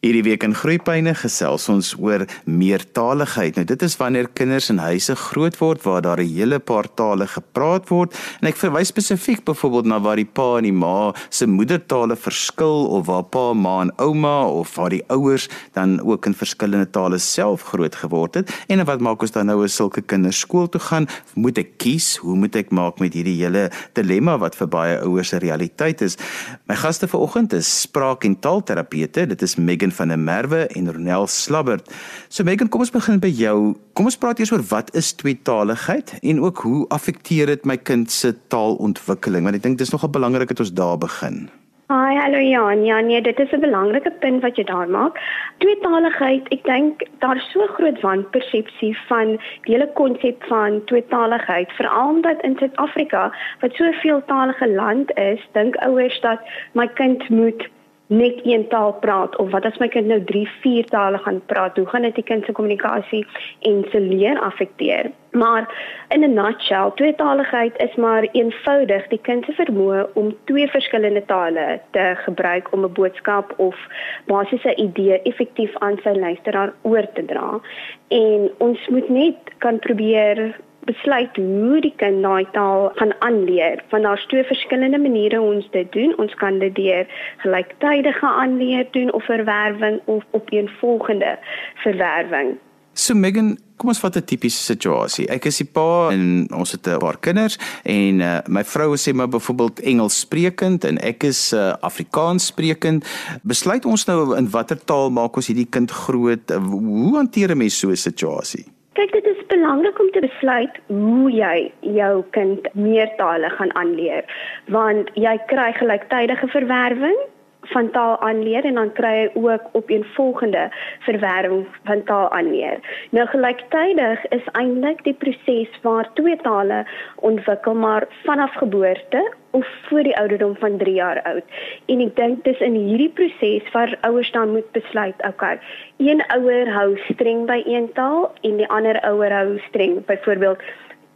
Hierdie week in Groepyne gesels ons oor meertaligheid. Nou dit is wanneer kinders in huise groot word waar daar 'n hele paar tale gepraat word en ek verwys spesifiek byvoorbeeld na waar die pa en die ma se moedertale verskil of waar pa, ma en ouma of waar die ouers dan ook in verskillende tale self groot geword het. En wat maak ons dan nou as sulke kinders skool toe gaan? Moet ek kies? Hoe moet ek maak met hierdie hele dilemma wat vir baie ouers 'n realiteit is? My gaste vanoggend is spraak- en taalterapeute. Dit is Megan Megan van der Merwe en Ronel Slabbert. So Megan, kom ons begin by jou. Kom ons praat eers oor wat is tweetaligheid en ook hoe affekteer dit my kind se taalontwikkeling? Want ek dink dis nogal belangrik dat ons daar begin. Hi, hallo Jan. Ja, nee, dit is 'n belangrike punt wat jy daar maak. Tweetaligheid, ek dink daar's so groot wanpersepsie van die hele konsep van tweetaligheid, veral omdat in Suid-Afrika, wat so 'n veeltalige land is, dink ouers dat my kind moet net een taal praat of wat as my kind nou 3, 4 tale gaan praat, hoe gaan dit die kind se kommunikasie en se leer affekteer? Maar in 'n nutshell, tweetaligheid is maar eenvoudig die kind se vermoë om twee verskillende tale te gebruik om 'n boodskap of basiese idee effektief aan sy luisteraar oor te dra. En ons moet net kan probeer besluit hoe die kind daai taal gaan aanleer. Want daar's twee verskillende maniere ons dit doen. Ons kan dit deur gelyktydige aanleer doen of verwerwing of opeenvolgende verwerwing. So Megan, kom ons vat 'n tipiese situasie. Ek is die pa en ons het 'n paar kinders en uh, my vrou sê maar byvoorbeeld Engels sprekend en ek is uh, Afrikaans sprekend. Besluit ons nou in watter taal maak ons hierdie kind groot? Hoe hanteer 'n mens so 'n situasie? Kyk, dit is belangrik om te besluit hoe jy jou kind meertale gaan aanleer, want jy kry gelyktydige verwerwing van taal aanleer en dan kry jy ook op een volgende verwerwing van taal aanleer. Nou gelyktydig is eintlik die proses waar twee tale ontwikkel maar vanaf geboorte of voor die ouderdom van 3 jaar oud. En ek dink dis in hierdie proses waar ouers dan moet besluit, okay, een ouer hou streng by een taal en die ander ouer hou streng. Byvoorbeeld,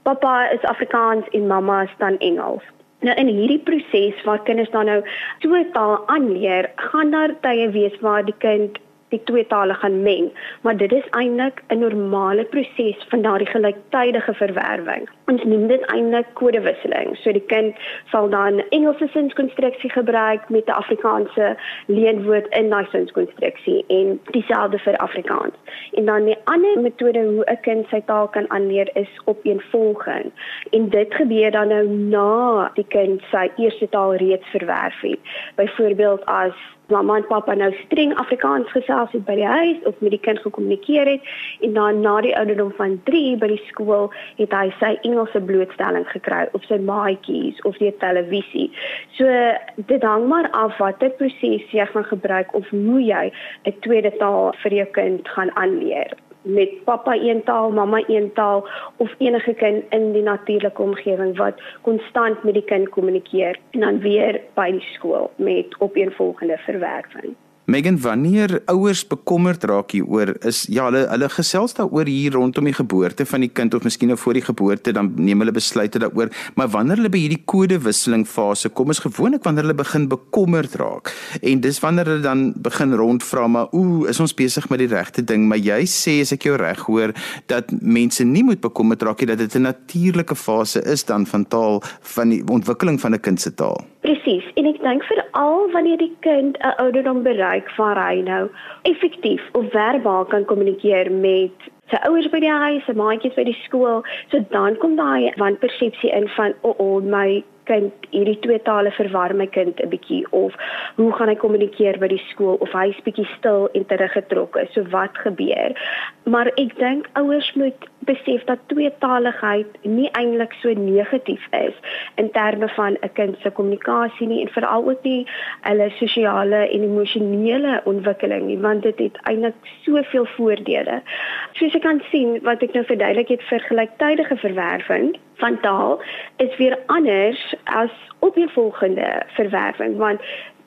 pappa is Afrikaans en mamma is dan Engels. Nou in hierdie proses waar kinders dan nou twee tale aanleer, gaan daar tye wees waar die kind die twee tale gaan meng, maar dit is eintlik 'n normale proses van daardie gelyktydige verwerwing. Ons noem dit eintlik kodewisseling. So die kind sal dan Engelse sinskonstruksie gebruik met 'n Afrikaanse leenwoord in daai sinskonstruksie en dieselfde vir Afrikaans. En dan die ander metode hoe 'n kind sy taal kan aanleer is opeenvolging. En dit gebeur dan nou na die kind sy eerste taal reeds verwerf het. Byvoorbeeld as mamma en pappa nou streng Afrikaans gesels het by die huis of met die kind gekommunikeer het en dan na die ouderdom van 3 by die skool het hy sy Engelse blootstelling gekry of sy maatjies of die televisie. So dit hang maar af watter proses jy gaan gebruik of hoe jy 'n tweede taal vir jou kind gaan aanleer met pappa een taal, mamma een taal of enige kind in die natuurlike omgewing wat konstant met die kind kommunikeer en dan weer by die skool met opeenvolgende verwerking. Megan, wanneer ouers bekommerd raak hieroor, is ja, hulle hulle gesels daaroor hier rondom die geboorte van die kind of miskien nou voor die geboorte dan neem hulle besluite daaroor, maar wanneer hulle by hierdie kodewisseling fase kom, is gewoonlik wanneer hulle begin bekommerd raak. En dis wanneer hulle dan begin rondvra maar ooh, is ons besig met die regte ding? Maar jy sê as ek jou reg hoor dat mense nie moet bekommerd raak nie dat dit 'n natuurlike fase is dan van taal van die ontwikkeling van 'n kind se taal. Presies. En ek dink veral wanneer die kind 'n ouderdom bereik waar hy nou effektief of verbaal kan kommunikeer met sy ouers by die huis, sy maatjies by die skool, so dan kom daai wanpersepsie in van o, oh, oh, my kind hierdie twee tale verwar my kind 'n bietjie of hoe gaan hy kommunikeer by die skool of hy is bietjie stil en teruggetrokke so wat gebeur? Maar ek dink ouers moet besef dat tweetaligheid nie eintlik so negatief is in terme van 'n kind se kommunikasie nie en veral ook nie hulle sosiale en emosionele ontwikkeling nie want dit het eintlik soveel voordele. Soos jy kan sien wat ek nou verduidelik het vir gelyktydige verwerwing van taal is weer anders as op die volgende verwerwing want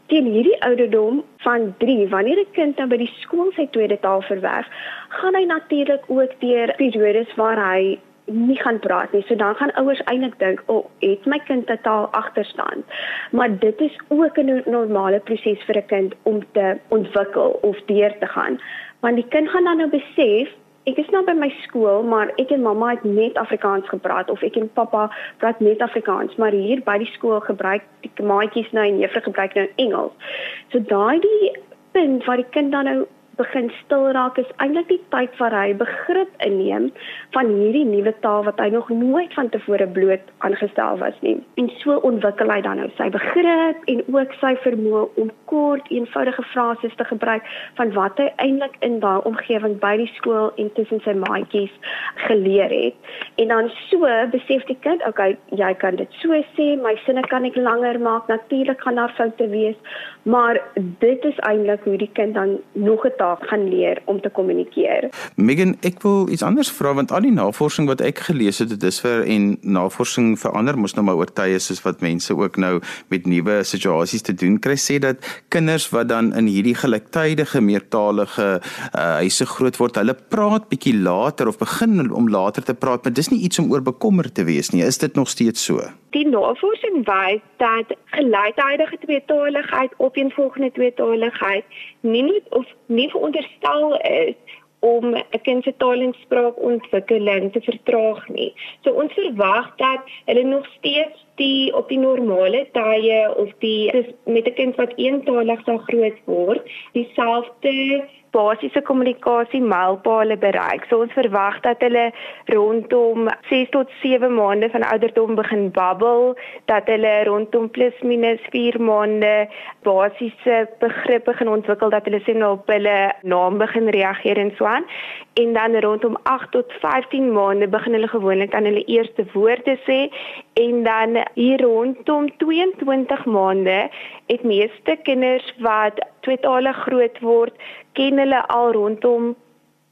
teen hierdie ouderdom van 3 wanneer 'n kind dan by die skool sy tweede taal verwerf gaan hy natuurlik ook deur periodes waar hy nie gaan praat nie. So dan gaan ouers eintlik dink, "O, oh, het my kind totaal agterstand." Maar dit is ook 'n normale proses vir 'n kind om te ontwikkel of deur te gaan. Want die kind gaan dan nou besef Ek is nou by my skool, maar ek en mamma het net Afrikaans gepraat of ek en pappa praat net Afrikaans, maar hier by die skool gebruik die maatjies nou en juffrou gebruik nou Engels. So daai die punt waar die kind dan nou begin stil raak is eintlik die tyd waar hy begrip inneem van hierdie nuwe taal wat hy nog nooit van tevore bloot aangestel was nie. En so ontwikkel hy dan nou sy begrip en ook sy vermoë om kort, eenvoudige frases te gebruik van wat hy eintlik in daai omgewing by die skool en tussen sy maatjies geleer het. En dan so besef die kind, okay, jy kan dit so sê, my sinne kan ek langer maak. Natuurlik gaan daar foute wees, maar dit is eintlik hoe die kind dan nog 'n taak gaan leer om te kommunikeer. Megan, ek wil iets anders vra want al die navorsing wat ek gelees het, dit is vir en navorsing verander mos nou maar oor tye soos wat mense ook nou met nuwe situasies te doen kry sê dat kinders wat dan in hierdie gelyktydige meertalige uh, huise groot word, hulle praat bietjie later of begin om later te praat, maar dis nie iets om oor bekommer te wees nie. Is dit nog steeds so? Die navorsing wys dat gelyktydige tweetaligheid op 'n volgende tweetaligheid nie net of nie veronderstel is om 'n kind se taal en spraakontwikkeling te vertraag nie. So ons verwag dat hulle nog steeds die op die normale tye of die met 'n kind wat eentalig sal groot word, dieselfde basiese kommunikasie mylpale bereik. So ons verwag dat hulle rondom 6 tot 7 maande van ouderdom begin babbel, dat hulle rondom plus minus 4 maande basiese begrippe gaan ontwikkel dat hulle sien op hulle naam begin reageer en so aan. En dan rondom 8 tot 15 maande begin hulle gewoonlik aan hulle eerste woorde sê en dan hier rondom 22 maande het meeste kinders wat tweetalig groot word ken hulle al rondom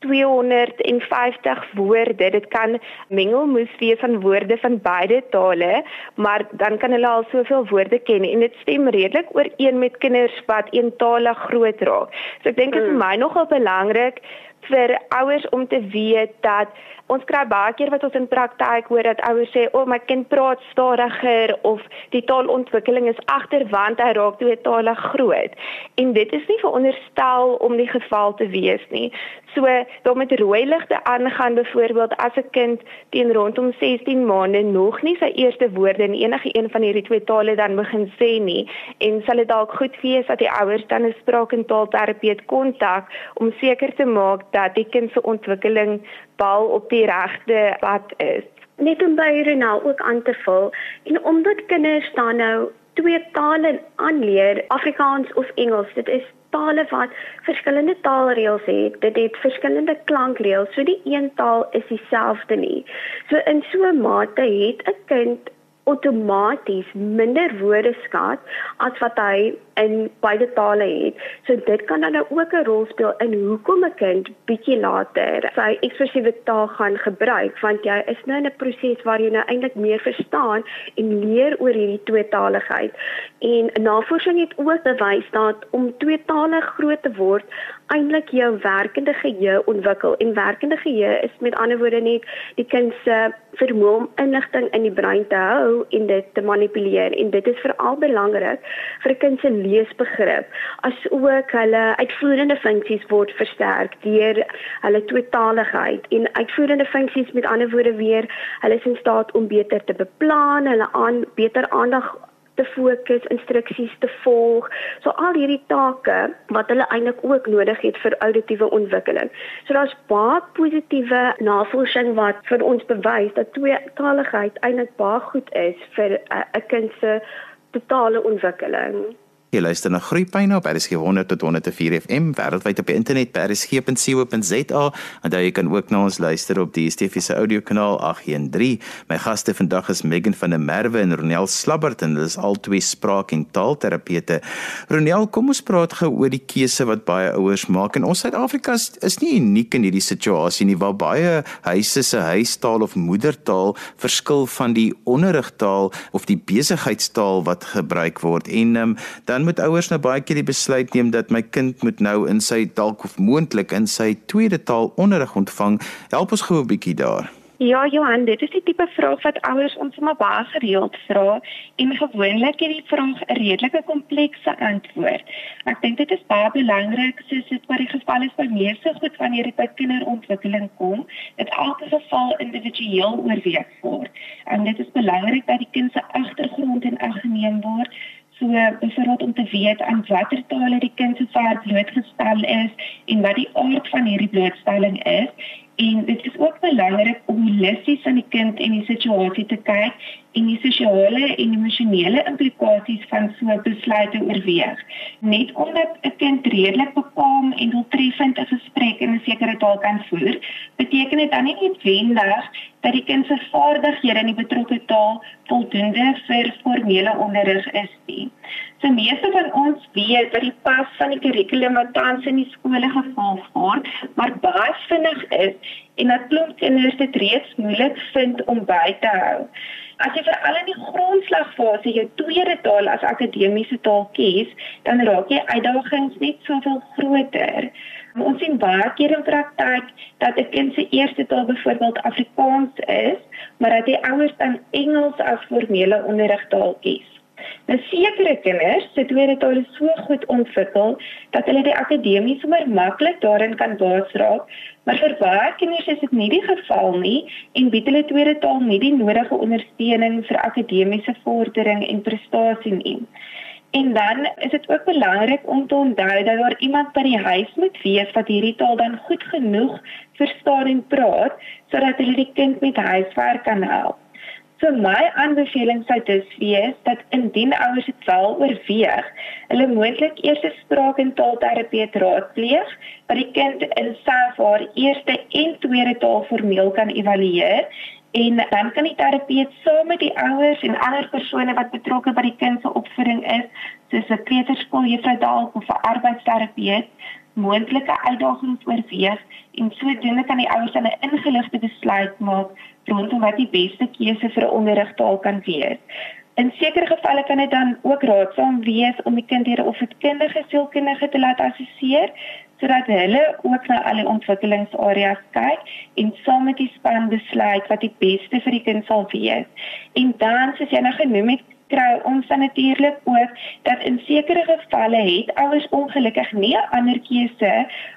250 woorde. Dit kan mengelmoes wees van woorde van beide tale, maar dan kan hulle al soveel woorde ken en dit stem redelik ooreen met kinders wat eentalig groot raak. So ek dink dit is vir hmm. my nogal belangrik vir ouers om te weet dat ons kry baie keer wat ons in praktyk hoor dat ouers sê o, oh, my kind praat stadiger of die taalontwikkeling is agter want hy raak tweetalig groot. En dit is nie veronderstel om die geval te wees nie. So daar met rooi ligte aangaan byvoorbeeld as 'n kind teen rondom 16 maande nog nie sy eerste woorde in enige een van hierdie twee tale dan begin sê nie en sal dit dalk goed wees dat die ouers dan 'n spraak- en taalterapeut kontak om seker te maak dat die kind se ontwikkeling bal op die regte pad is. Net om by Renal ook aan te vul en omdat kinders dan nou twee tale aanleer, Afrikaans of Engels, dit is tale wat verskillende taalreëls het. Dit het verskillende klankreëls. So die een taal is dieselfde nie. So in so 'n mate het 'n kind outomaties minder woordeskat as wat hy in beide tale het. So dit kan dan nou ook 'n rol speel in hoekom 'n kind bietjie later sy ekspressiewe taal gaan gebruik want jy is nou in 'n proses waar jy nou eintlik meer verstaan en leer oor hierdie tweetaligheid. En navorsing het ook bewys dat om tweetalig groot te word eintlik jou werkende geheue ontwikkel en werkende geheue is met ander woorde net die kind se vermoë om inligting in die brein te hou en dit te manipuleer en dit is veral belangrik vir 'n kind se leesbegrip asook hulle uitvoerende funksies word versterk deur hulle tweetaligheid en uitvoerende funksies met ander woorde weer hulle is in staat om beter te beplan, hulle aan beter aandag te fokus, instruksies te volg. So al hierdie take wat hulle eintlik ook nodig het vir auditiewe ontwikkeling. So daar's baie positiewe navorsing wat vir ons bewys dat tweetaligheid eintlik baie goed is vir 'n kind se totale ontwikkeling. Jy luister na Groepyne op RSG 100 tot 104 FM wêreldwyd op internet by rsg.co.za en daar jy kan ook na ons luister op die DSTV se audiokanaal 813. My gaste vandag is Megan van der Merwe en Ronel Slabbert en hulle is albei spraak- en taalterapeute. Ronel, kom ons praat gou oor die keuse wat baie ouers maak en ons Suid-Afrika is nie uniek in hierdie situasie nie waar baie huise se huistaal of moedertaal verskil van die onderrigtaal of die besigheidstaal wat gebruik word en um, dan moet ouers nou baie keer die besluit neem dat my kind moet nou in sy dalk of moontlik in sy tweede taal onderrig ontvang. Help ons gou 'n bietjie daar. Ja, Johan, dit is die tipe vraag wat ouers ons sommer baie gereeld vra en gewoonlik het die vraag 'n redelike komplekse antwoord. Ek dink dit is baie belangrik soos dit wat die geval is by meeste goed wanneer dit by kinderontwikkeling kom, dat elke geval individueel oorweeg word. En dit is belangrik dat die kind se agtergrond in ag geneem word So byvoorbeeld om te weet aan watter tale die kind se vaart blootgestel is en wat die aard van hierdie blootstelling is? En dit is ook belangrik om holisties aan die kind en die situasie te kyk en die sosiale en emosionele implikasies van so 'n besluit te oorweeg. Net omdat 'n kind redelik bepaal en doeltreffend 'n gesprek in 'n sekere taal kan voer, beteken dit dan nie noodwendig dat die kind se vaardighede in die betrokke taal voldoende vir formele onderrig is nie. So meeste van ons weet dat die pas van die kurrikulum wat tans in die skole gevolg word, maar baie vinnig is en dat klomp kinders dit reeds moeilik vind om by te hou. As jy veral in die grondslagfase jou tweede taal as akademiese taal kies, dan raak jy uitdagings net soveel groter. Ons sien baie keer in praktyk dat 'n kind se eerste taal byvoorbeeld Afrikaans is, maar dat die ouers dan Engels as formele onderrigtaal kies. Nou sekere kinders se tweede taal is so goed ontwikkel dat hulle die akademie sommer maklik daarin kan basraak, maar vir baie kinders is dit nie die geval nie en bied hulle tweede taal nie die nodige ondersteuning vir akademiese vordering en prestasie nie. En dan is dit ook belangrik om te onthou dat daar iemand by die huis moet wees wat hierdie taal dan goed genoeg verstaan en praat sodat hulle die kind met huiswerk kan help. So my aanbeveling sou dus wees dat indien ouers dit wel oorweeg, hulle moontlik eers 'n spraak- en taalterapeut raadpleeg wat die kind in sy of haar eerste en tweede taal formeel kan evalueer en dan kan die terapeut saam met die ouers en ander persone wat betrokke by die kind se opvoeding is, soos 'n kleuterskooljuffrou dalk of 'n arbeidsterapeut, moontlike uitdagings oorweeg en sodoende kan die ouers dan 'n ingeligte besluit maak rondom wat die beste keuse vir 'n onderrigtaal kan wees. In sekere gevalle kan dit dan ook raadsaam wees om die kind deur 'n opvoedkundige sielkundige te laat assesseer sodat hulle ook na alle ontwikkelingsareas kyk en saam met die span besluit wat die beste vir die kind sal wees. En dan soos jy nou genoem het, kry ons dan natuurlik ook dat in sekere gevalle het ouers ongelukkig nie 'n ander keuse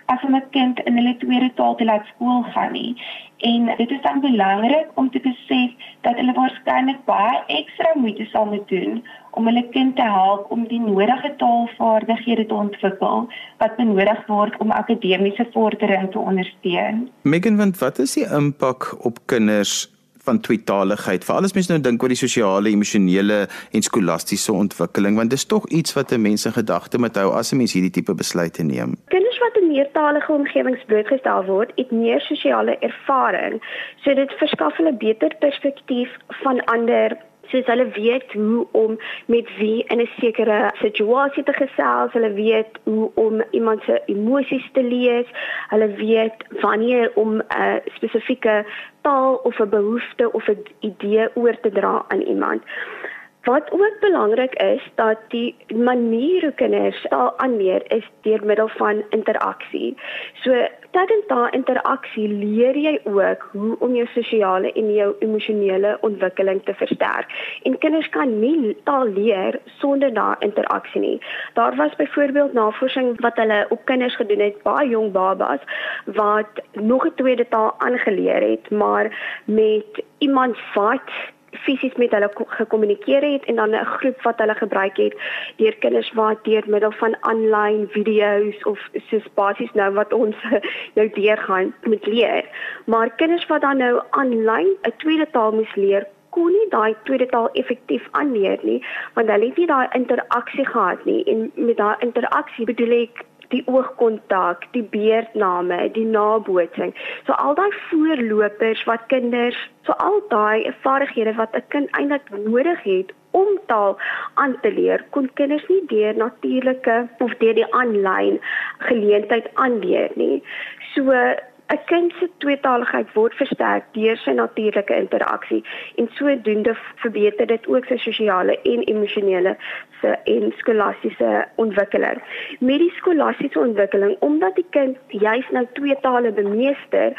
as om 'n kind in hulle tweede taal te laat skool gaan nie. En dit is dan belangrik om te besef dat hulle waarskynlik baie ekstra moeite sal moet doen om hulle kind te help om die nodige taalvaardighede te ontwikkel wat benodig word om akademiese vordering te ondersteun. Megan, wat is die impak op kinders van tweetaligheid veral as mens nou dink oor die sosiale, emosionele en skolastiese ontwikkeling want dis tog iets wat 'n mens in gedagte moet hou as 'n mens hierdie tipe besluite neem. Kinders wat in meertalige omgewings blootgestel word, het meer sosiale ervaring, so dit verskaf hulle beter perspektief van ander soos hulle weet hoe om met wie in 'n sekere situasie te gesels, hulle weet hoe om iemand se emosies te lees, hulle weet wanneer om 'n uh, spesifieke taal of 'n behoefte of 'n idee oor te dra aan iemand. Wat ook belangrik is dat die manier hoe kinders taal aanleer is deur middel van interaksie. So tydens daai interaksie leer jy ook hoe om jou sosiale en jou emosionele ontwikkeling te versterk. En kinders kan nie taal leer sonder daai interaksie nie. Daar was byvoorbeeld navorsing wat hulle op kinders gedoen het, baie jong babas wat nog 'n tweede taal aangeleer het, maar met iemand wat fisies met hulle gekommunikeer het en dan 'n groep wat hulle gebruik het deur kinders wat deur middel van aanlyn video's of soos basies nou wat ons nou deurgaan met leer. Maar kinders wat dan nou aanlyn 'n tweede taal moes leer kon nie daai tweede taal effektief aanleer nie want hulle het nie daai interaksie gehad nie en met daai interaksie bedoel ek die oogkontak, die beerdname, die nabootsing. So al daai voorlopers wat kinders, so al daai vaardighede wat 'n kind eintlik nodig het om taal aan te leer, kon kinders nie deur natuurlike of deur die aanlyn geleentheid aanleer nie. So 'n kind se tweetaligheid word versterk deur sy natuurlike interaksie en sodoende verbeter dit ook sy sosiale en emosionele se en skolastiese ontwikkeling. Met die skolastiese ontwikkeling, omdat die kind juis nou twee tale bemeester,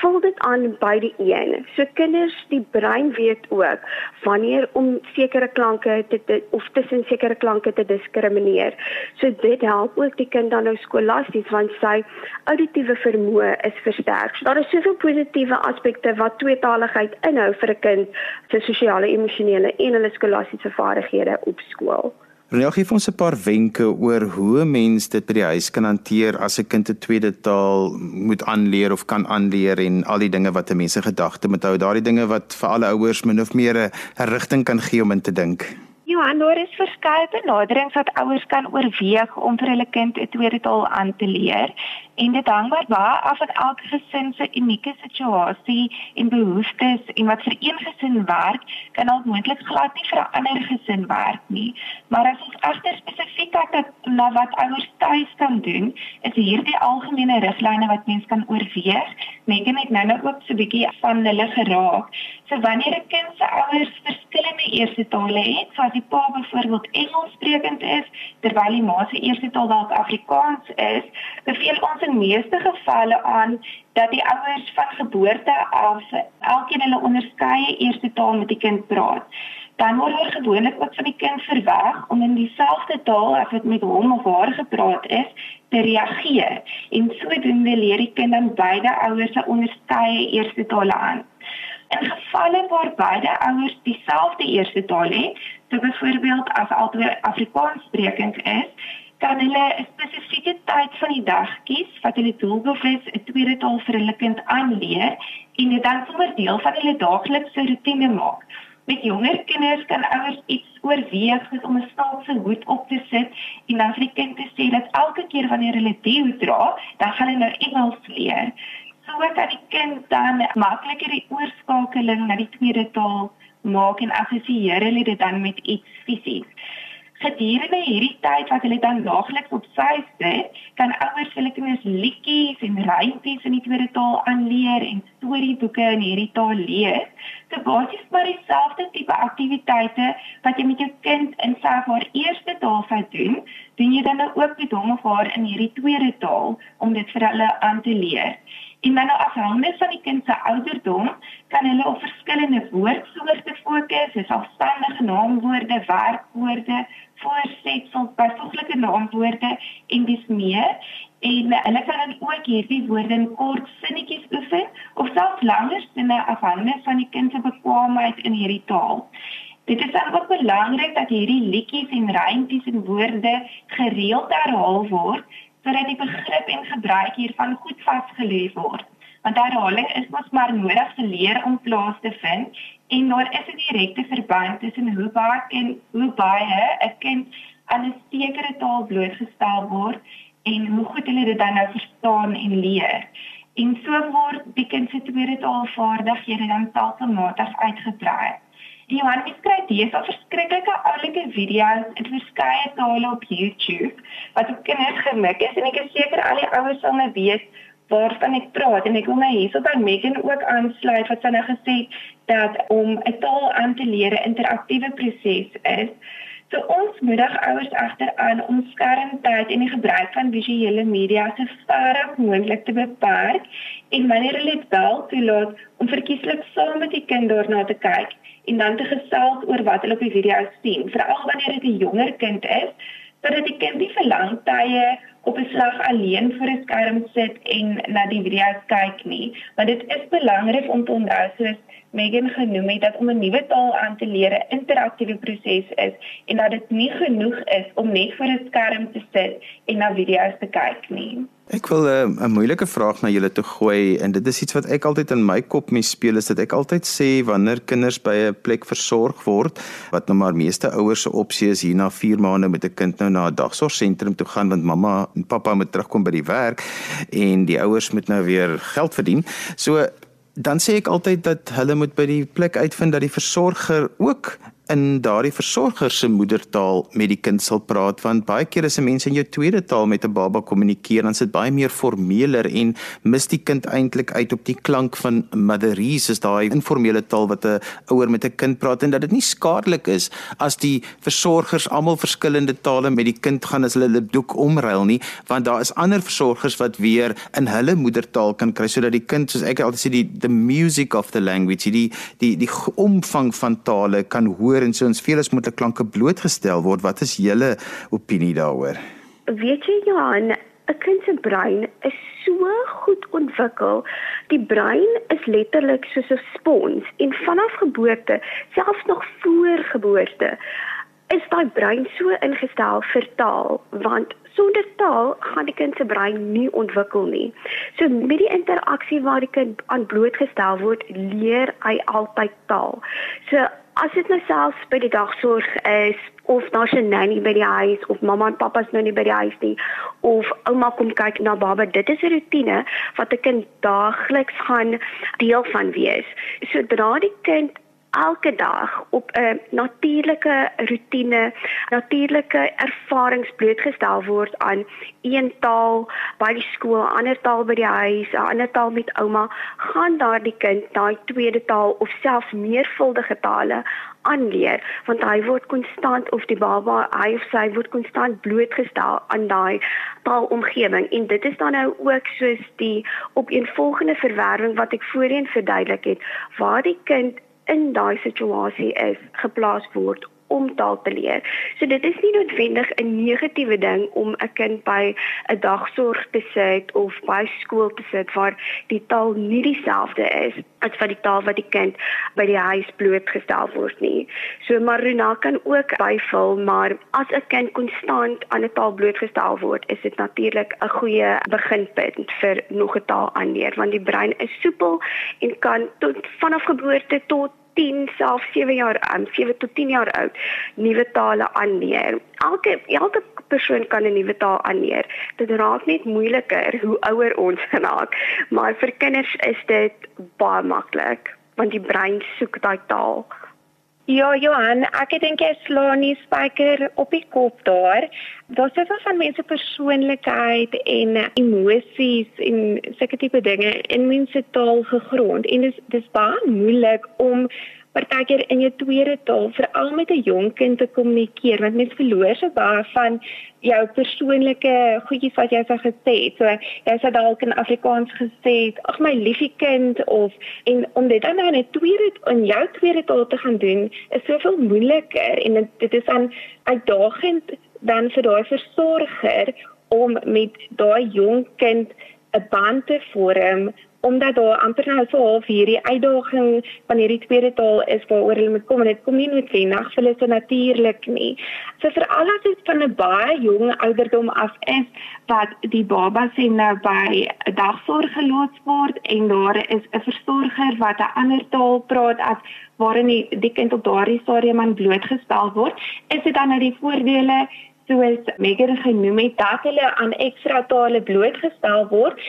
vul dit aan by die een. So kinders, die brein weet ook wanneer om sekere klanke te, te of tussen sekere klanke te diskrimineer. So dit help ook die kind dan nou skolasties want sy auditiewe vermoë is versterk. So daar is soveel positiewe aspekte wat tweetaligheid inhou vir 'n kind se sosiale, emosionele en hulle skolastiese vaardighede op skool. Renel gee ons 'n paar wenke oor hoe mense dit by die huis kan hanteer as 'n kind 'n tweede taal moet aanleer of kan aanleer en al die dinge wat 'n mens se gedagte moet hou, daardie dinge wat vir alle ouers min of meer 'n rigting kan gee om in te dink. Johan, daar is verskeie benaderings wat ouers kan oorweeg om vir hulle kind 'n tweede taal aan te leer. En dit hang maar baie af van elke gesin se unieke situasie en behoeftes en wat vir een gesin werk, kan dalk moontlik glad nie vir 'n ander gesin werk nie. Maar as ons egter spesifiek kyk na wat ouers tuis kan doen, is hierdie algemene riglyne wat mens kan oorweeg. Megan het nou-nou ook so 'n bietjie van hulle geraak. So wanneer 'n kind se ouers verskillende eerste tale het, soos die pa byvoorbeeld Engels sprekend is, terwyl die ma se eerste taal dalk Afrikaans is, beveel ons in meeste gevalle aan dat die ouers van geboorte af elkeen hulle onderskeie eerste taal met die kind praat. Dan word hulle gewoonlik ook van die kind verwag om in dieselfde taal as wat met hom of haar gepraat is te reageer. En sodoende leer die kind dan beide ouers se onderskeie eerste tale aan. In gevalle waar beide ouers dieselfde eerste taal het, so byvoorbeeld as albei Afrikaans sprekend is, kan hulle 'n spesifieke tyd van die dag kies wat hulle doelbewus 'n tweede taal vir hulle kind aanleer en dit dan sommer deel van hulle daaglikse rotine maak. Met jonger kinders kan ouers iets oorweeg soos om 'n snaakse hoed op te sit en dan vir die kind te sê dat elke keer wanneer hulle die hoed dra, dan gaan hulle nou Engels leer. So kan die kind dan makliker die oorskakeling na die tweede taal maak en assosieer hulle dit dan met iets fisies gedurende hierdie tyd wat hulle dan daagliks op sy sit, kan ouers hulle kinders liedjies en rympies in die tweede taal aanleer en storieboeke in hierdie taal lees. So basies maar dieselfde tipe aktiwiteite wat jy met jou kind in sy of haar eerste taal sou doen, doen jy dan nou ook met hom of haar in hierdie tweede taal om dit vir hulle aan te leer. En dan nou afhangende van die kind se ouderdom, kan hulle op verskillende woordsoorte fokus, soos afstandige naamwoorde, werkwoorde, voorsetsels, byvoeglike naamwoorde en dis meer. En hulle kan dan ook hierdie woorde in kort sinnetjies oefen of selfs langer sinne afhangende van die kind se bekwaamheid in hierdie taal. Dit is dan ook belangrik dat hierdie liedjies en rympies en woorde gereeld herhaal word sodat die begrip en gebruik hiervan goed vasgelê word. Want herhaling is mos maar nodig vir leer om plaas te vind en daar is 'n direkte verband tussen hoe baie en hoe baie 'n kind aan 'n sekere taal blootgestel word en hoe goed hulle dit dan nou verstaan en leer. En so word die kind se tweede taalvaardighede dan taalmatig uitgebrei. Die man beskryf hier so verskriklike oulike video's in verskeie tale op YouTube wat op kinders gemik is en ek is seker al die ouers sal nou weet waarvan ek praat en ek wil my hierso by Megan ook aansluit wat sy nou gesê dat om 'n taal aan te leer 'n interaktiewe proses is. So ons moedig ouers egter aan om skermtyd en die gebruik van visuele media so ver as moontlik te beperk en wanneer hulle dit wel toelaat om verkieslik saam met die kind daarna te kyk en dan te gesels oor wat hulle op die video sien, veral wanneer dit 'n jonger kind is, sodat die kind nie vir lang tye op 'n slag alleen voor 'n skerm sit en na die video kyk nie, want dit is belangrik om te onthou soos Megan genoem het dat om 'n nuwe taal aan te leer 'n interaktiewe proses is en dat dit nie genoeg is om net voor 'n skerm te sit en na video's te kyk nie. Ek wil eh, 'n uh, moeilike vraag na julle toe gooi en dit is iets wat ek altyd in my kop mee speel is dat ek altyd sê wanneer kinders by 'n plek versorg word wat nou maar meeste ouers se opsie is hier na 4 maande met 'n kind nou na 'n dagsorgsentrum toe gaan want mamma en pappa moet terugkom by die werk en die ouers moet nou weer geld verdien. So dan sê ek altyd dat hulle moet by die plek uitvind dat die versorger ook in daardie versorger se moedertaal met die kind sal praat want baie keer as 'n mens in jou tweede taal met 'n baba kommunikeer dan sit baie meer formeler en mis die kind eintlik uit op die klank van motherese is daai informele taal wat 'n ouer met 'n kind praat en dat dit nie skadelik is as die versorgers almal verskillende tale met die kind gaan as hulle hulle doek omruil nie want daar is ander versorgers wat weer in hulle moedertaal kan kry sodat die kind soos ek altyd sê die the music of the language die die die omvang van tale kan hoor en so ons veel as 'n klanke blootgestel word wat is julle opinie daaroor weet jy Johan 'n kind se brein is so goed ontwikkel. Die brein is letterlik soos 'n spons en vanaf geboorte, selfs nog voor geboorte, is daai brein so ingestel vir taal, want sonder taal gaan die kind se brein nie ontwikkel nie. So met die interaksie waar die kind aan blootgestel word, leer hy altyd taal. So as dit nou selfs by die dagsorg is of daar's 'n nanny by die huis of mamma en pappa is nou nie by die huis nie of ouma kom kyk na baba, dit is 'n rotine wat 'n kind daagliks gaan deel van wees. Sodra die kind elke dag op 'n natuurlike rotine, natuurlike ervarings blootgestel word aan een taal by die skool, ander taal by die huis, 'n ander taal met ouma, gaan daardie kind daai tweede taal of selfs meervuldige tale aanleer want hy word konstant of die baba hy of sy word konstant blootgestel aan daai taalomgewing en dit is dan nou ook soos die opeenvolgende verwerwing wat ek voorheen verduidelik het waar die kind in daai situasie is geplaas word om taal te leer. So dit is nie noodwendig 'n negatiewe ding om 'n kind by 'n dagsorg te sit of by skool te sit waar die taal nie dieselfde is as wat die taal wat die kind by die huis blootgestel word nie. So Maruna kan ook byvul, maar as 'n kind konstant aan 'n taal blootgestel word, is dit natuurlik 'n goeie beginpunt vir nog 'n taal aanleer want die brein is soepel en kan tot vanaf geboorte tot 10 self 7 jaar aan, um, 7 tot 10 jaar oud, nuwe tale aanleer. Elke elke persoon kan 'n nuwe taal aanleer. Dit raak net moeiliker hoe ouer ons raak, maar vir kinders is dit baie maklik want die brein soek daai taal. Ja, Johan, ek dink jy slaan nie spyker op die kop daar. Daar's soveel van mense persoonlikheid en emosies en sulke tipe dinge in mense taal gegrond en dis dis baie moeilik om partykeer in jou tweede taal veral met 'n jong kind te kommunikeer want mens verloor so baie van jou persoonlike goedjies wat jy vir gesê het. So jy sê dalk in Afrikaans gesê, "Ag my liefie kind" of en om dit dan nou in 'n tweede in jou tweede taal te gaan doen is soveel moeiliker en dit, dit is dan uitdagend dan vir daai versorger om met daai jong kind 'n band te vorm omdat daar amper nou so half hierdie uitdaging van hierdie tweede taal is waaroor hulle moet kom en dit kom nie noodwendig vir hulle so natuurlik nie. So vir al wat dit van 'n baie jong ouderdom af is wat die baba sien nou by 'n dagsorg geloods word en daar is 'n versorger wat 'n ander taal praat as waarin die, die kind op daardie stadium aan blootgestel word, is dit dan nou die voordele soos Megan genoem het dat hulle aan ekstra tale blootgestel word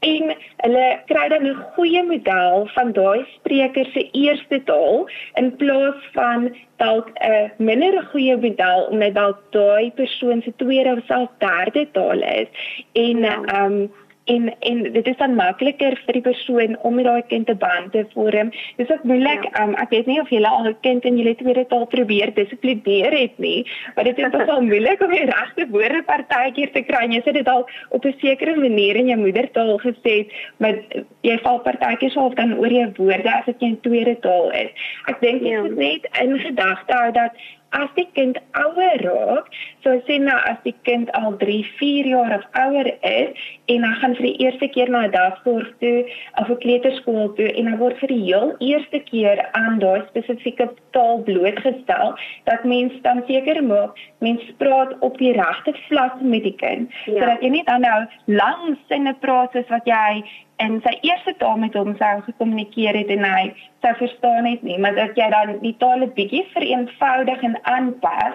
en hulle kry dan 'n goeie model van daai spreker se eerste taal in plaas van dalk 'n minder goeie model omdat dalk daai persoon se tweede of selfs derde taal is en ehm ja. um, en en dit is dan makliker vir die persoon om met daai kind te band te vorm. Dis ook moeilik. Ja. Um, ek weet nie of jy al 'n kind in julle tweede taal probeer dissiplineer het nie, maar dit is nogal moeilik om die regte woorde partykeer te kry. Jy sê dit al op 'n sekere manier in jou moedertaal gesê, maar jy val partykeer self dan oor jou woorde as dit jou tweede taal is. Ek dink jy ja. moet net in gedagte hou dat as die kind ouer raak, so sê nou as die kind al 3, 4 jaar of ouer is en hy gaan vir die eerste keer na 'n dagsorg toe of 'n kleuterskool toe en hy word vir die heel eerste keer aan daai spesifieke taal blootgestel, dat mens dan seker maak mens praat op die regte vlak met die kind, ja. sodat jy nie dan nou lang sinne praat soos wat jy en sy eerste taal met hom sou gekommunikeer het en hy sou verstaan het nie, maar dat jy dan die taal 'n bietjie vereenvoudig en aanpas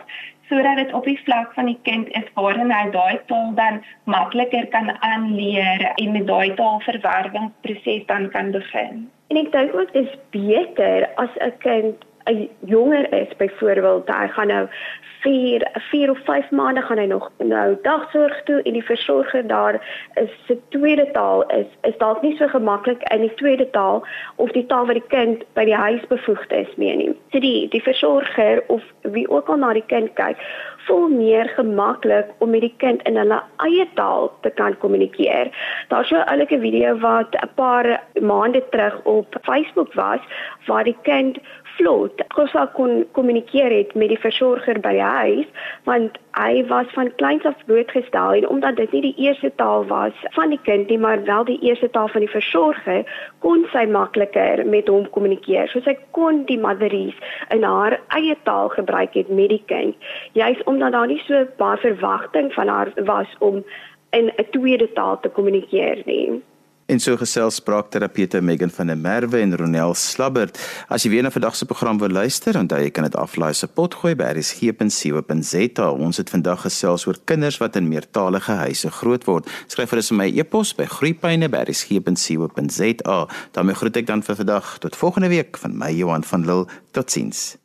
sodat dit op die vlak van die kind is waarin hy daai taal dan makliker kan aanleer en met daai taalverwerwingsproses dan kan begin. En ek dink ook dis beter as 'n kind 'n jonger is byvoorbeeld, hy gaan nou 4 4 of 5 maande gaan hy nog nou dagsorg toe en die versorger daar is se tweede taal is is dalk nie so gemaklik in die tweede taal of die taal wat die kind by die huis bevoegd is mee nie. So die die versorger of wie ook al na die kind kyk, voel meer gemaklik om met die kind in hulle eie taal te kan kommunikeer. Daar's so 'n oulike video wat 'n paar maande terug op Facebook was waar die kind vlot kosa kon kommunikeer het met die versorger by die huis want hy was van kleins af blootgestel en omdat dit nie die eerste taal was van die kind nie maar wel die eerste taal van die versorger kon sy makliker met hom kommunikeer. So sy kon die motheries in haar eie taal gebruik het met die kind. Juist omdat daar nie so baie verwagting van haar was om in 'n tweede taal te kommunikeer nie. En so gesels spraakterapeute Megan van der Merwe en Ronel Slabbert. As jy weer na vandag se program wil luister, onthou jy kan dit aflaai se potgooi by rsg.co.za. Ons het vandag gesels oor kinders wat in meertalige huise groot word. Skryf vir ons my e-pos by groeipyne@rsg.co.za. daarmee groet ek dan vir vandag tot volgende week van my Johan van Lille. Totsiens.